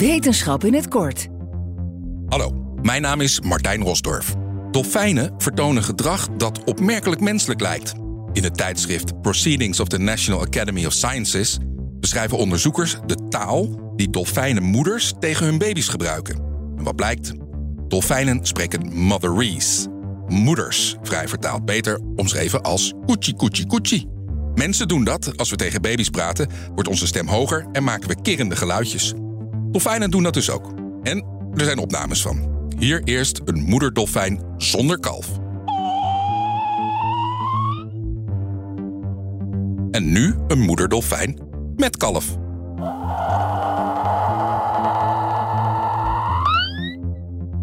Wetenschap in het kort. Hallo, mijn naam is Martijn Rosdorf. Dolfijnen vertonen gedrag dat opmerkelijk menselijk lijkt. In het tijdschrift Proceedings of the National Academy of Sciences beschrijven onderzoekers de taal die dolfijnenmoeders tegen hun baby's gebruiken. En wat blijkt? Dolfijnen spreken motherese. Moeders, vrij vertaald beter, omschreven als koetsie koetsie koetsie. Mensen doen dat. Als we tegen baby's praten, wordt onze stem hoger en maken we kirrende geluidjes. Dolfijnen doen dat dus ook. En er zijn opnames van. Hier eerst een moederdolfijn zonder kalf. En nu een moederdolfijn met kalf.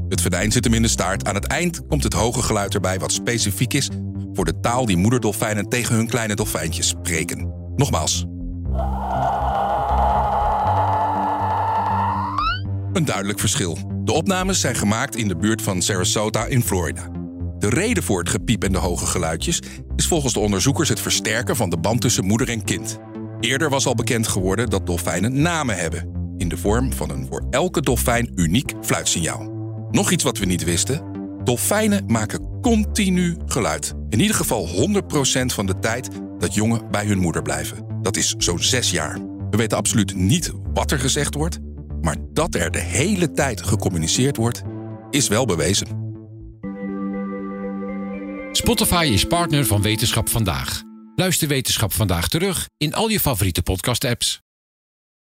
Het venijn zit hem in de staart. Aan het eind komt het hoge geluid erbij wat specifiek is voor de taal die moederdolfijnen tegen hun kleine dolfijntjes spreken. Nogmaals. Een duidelijk verschil. De opnames zijn gemaakt in de buurt van Sarasota in Florida. De reden voor het gepiep en de hoge geluidjes is volgens de onderzoekers het versterken van de band tussen moeder en kind. Eerder was al bekend geworden dat dolfijnen namen hebben, in de vorm van een voor elke dolfijn uniek fluitsignaal. Nog iets wat we niet wisten: dolfijnen maken continu geluid. In ieder geval 100% van de tijd dat jongen bij hun moeder blijven. Dat is zo'n 6 jaar. We weten absoluut niet wat er gezegd wordt, maar dat er de hele tijd gecommuniceerd wordt, is wel bewezen. Spotify is partner van Wetenschap Vandaag. Luister Wetenschap Vandaag terug in al je favoriete podcast-apps.